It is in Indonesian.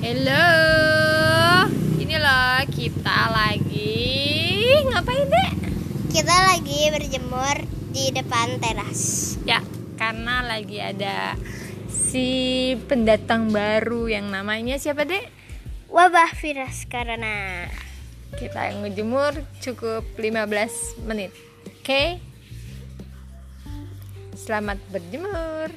Hello, ini loh kita lagi ngapain dek? Kita lagi berjemur di depan teras. Ya, karena lagi ada si pendatang baru yang namanya siapa dek? Wabah virus karena. Kita ngejemur cukup 15 menit. Oke? Selamat berjemur.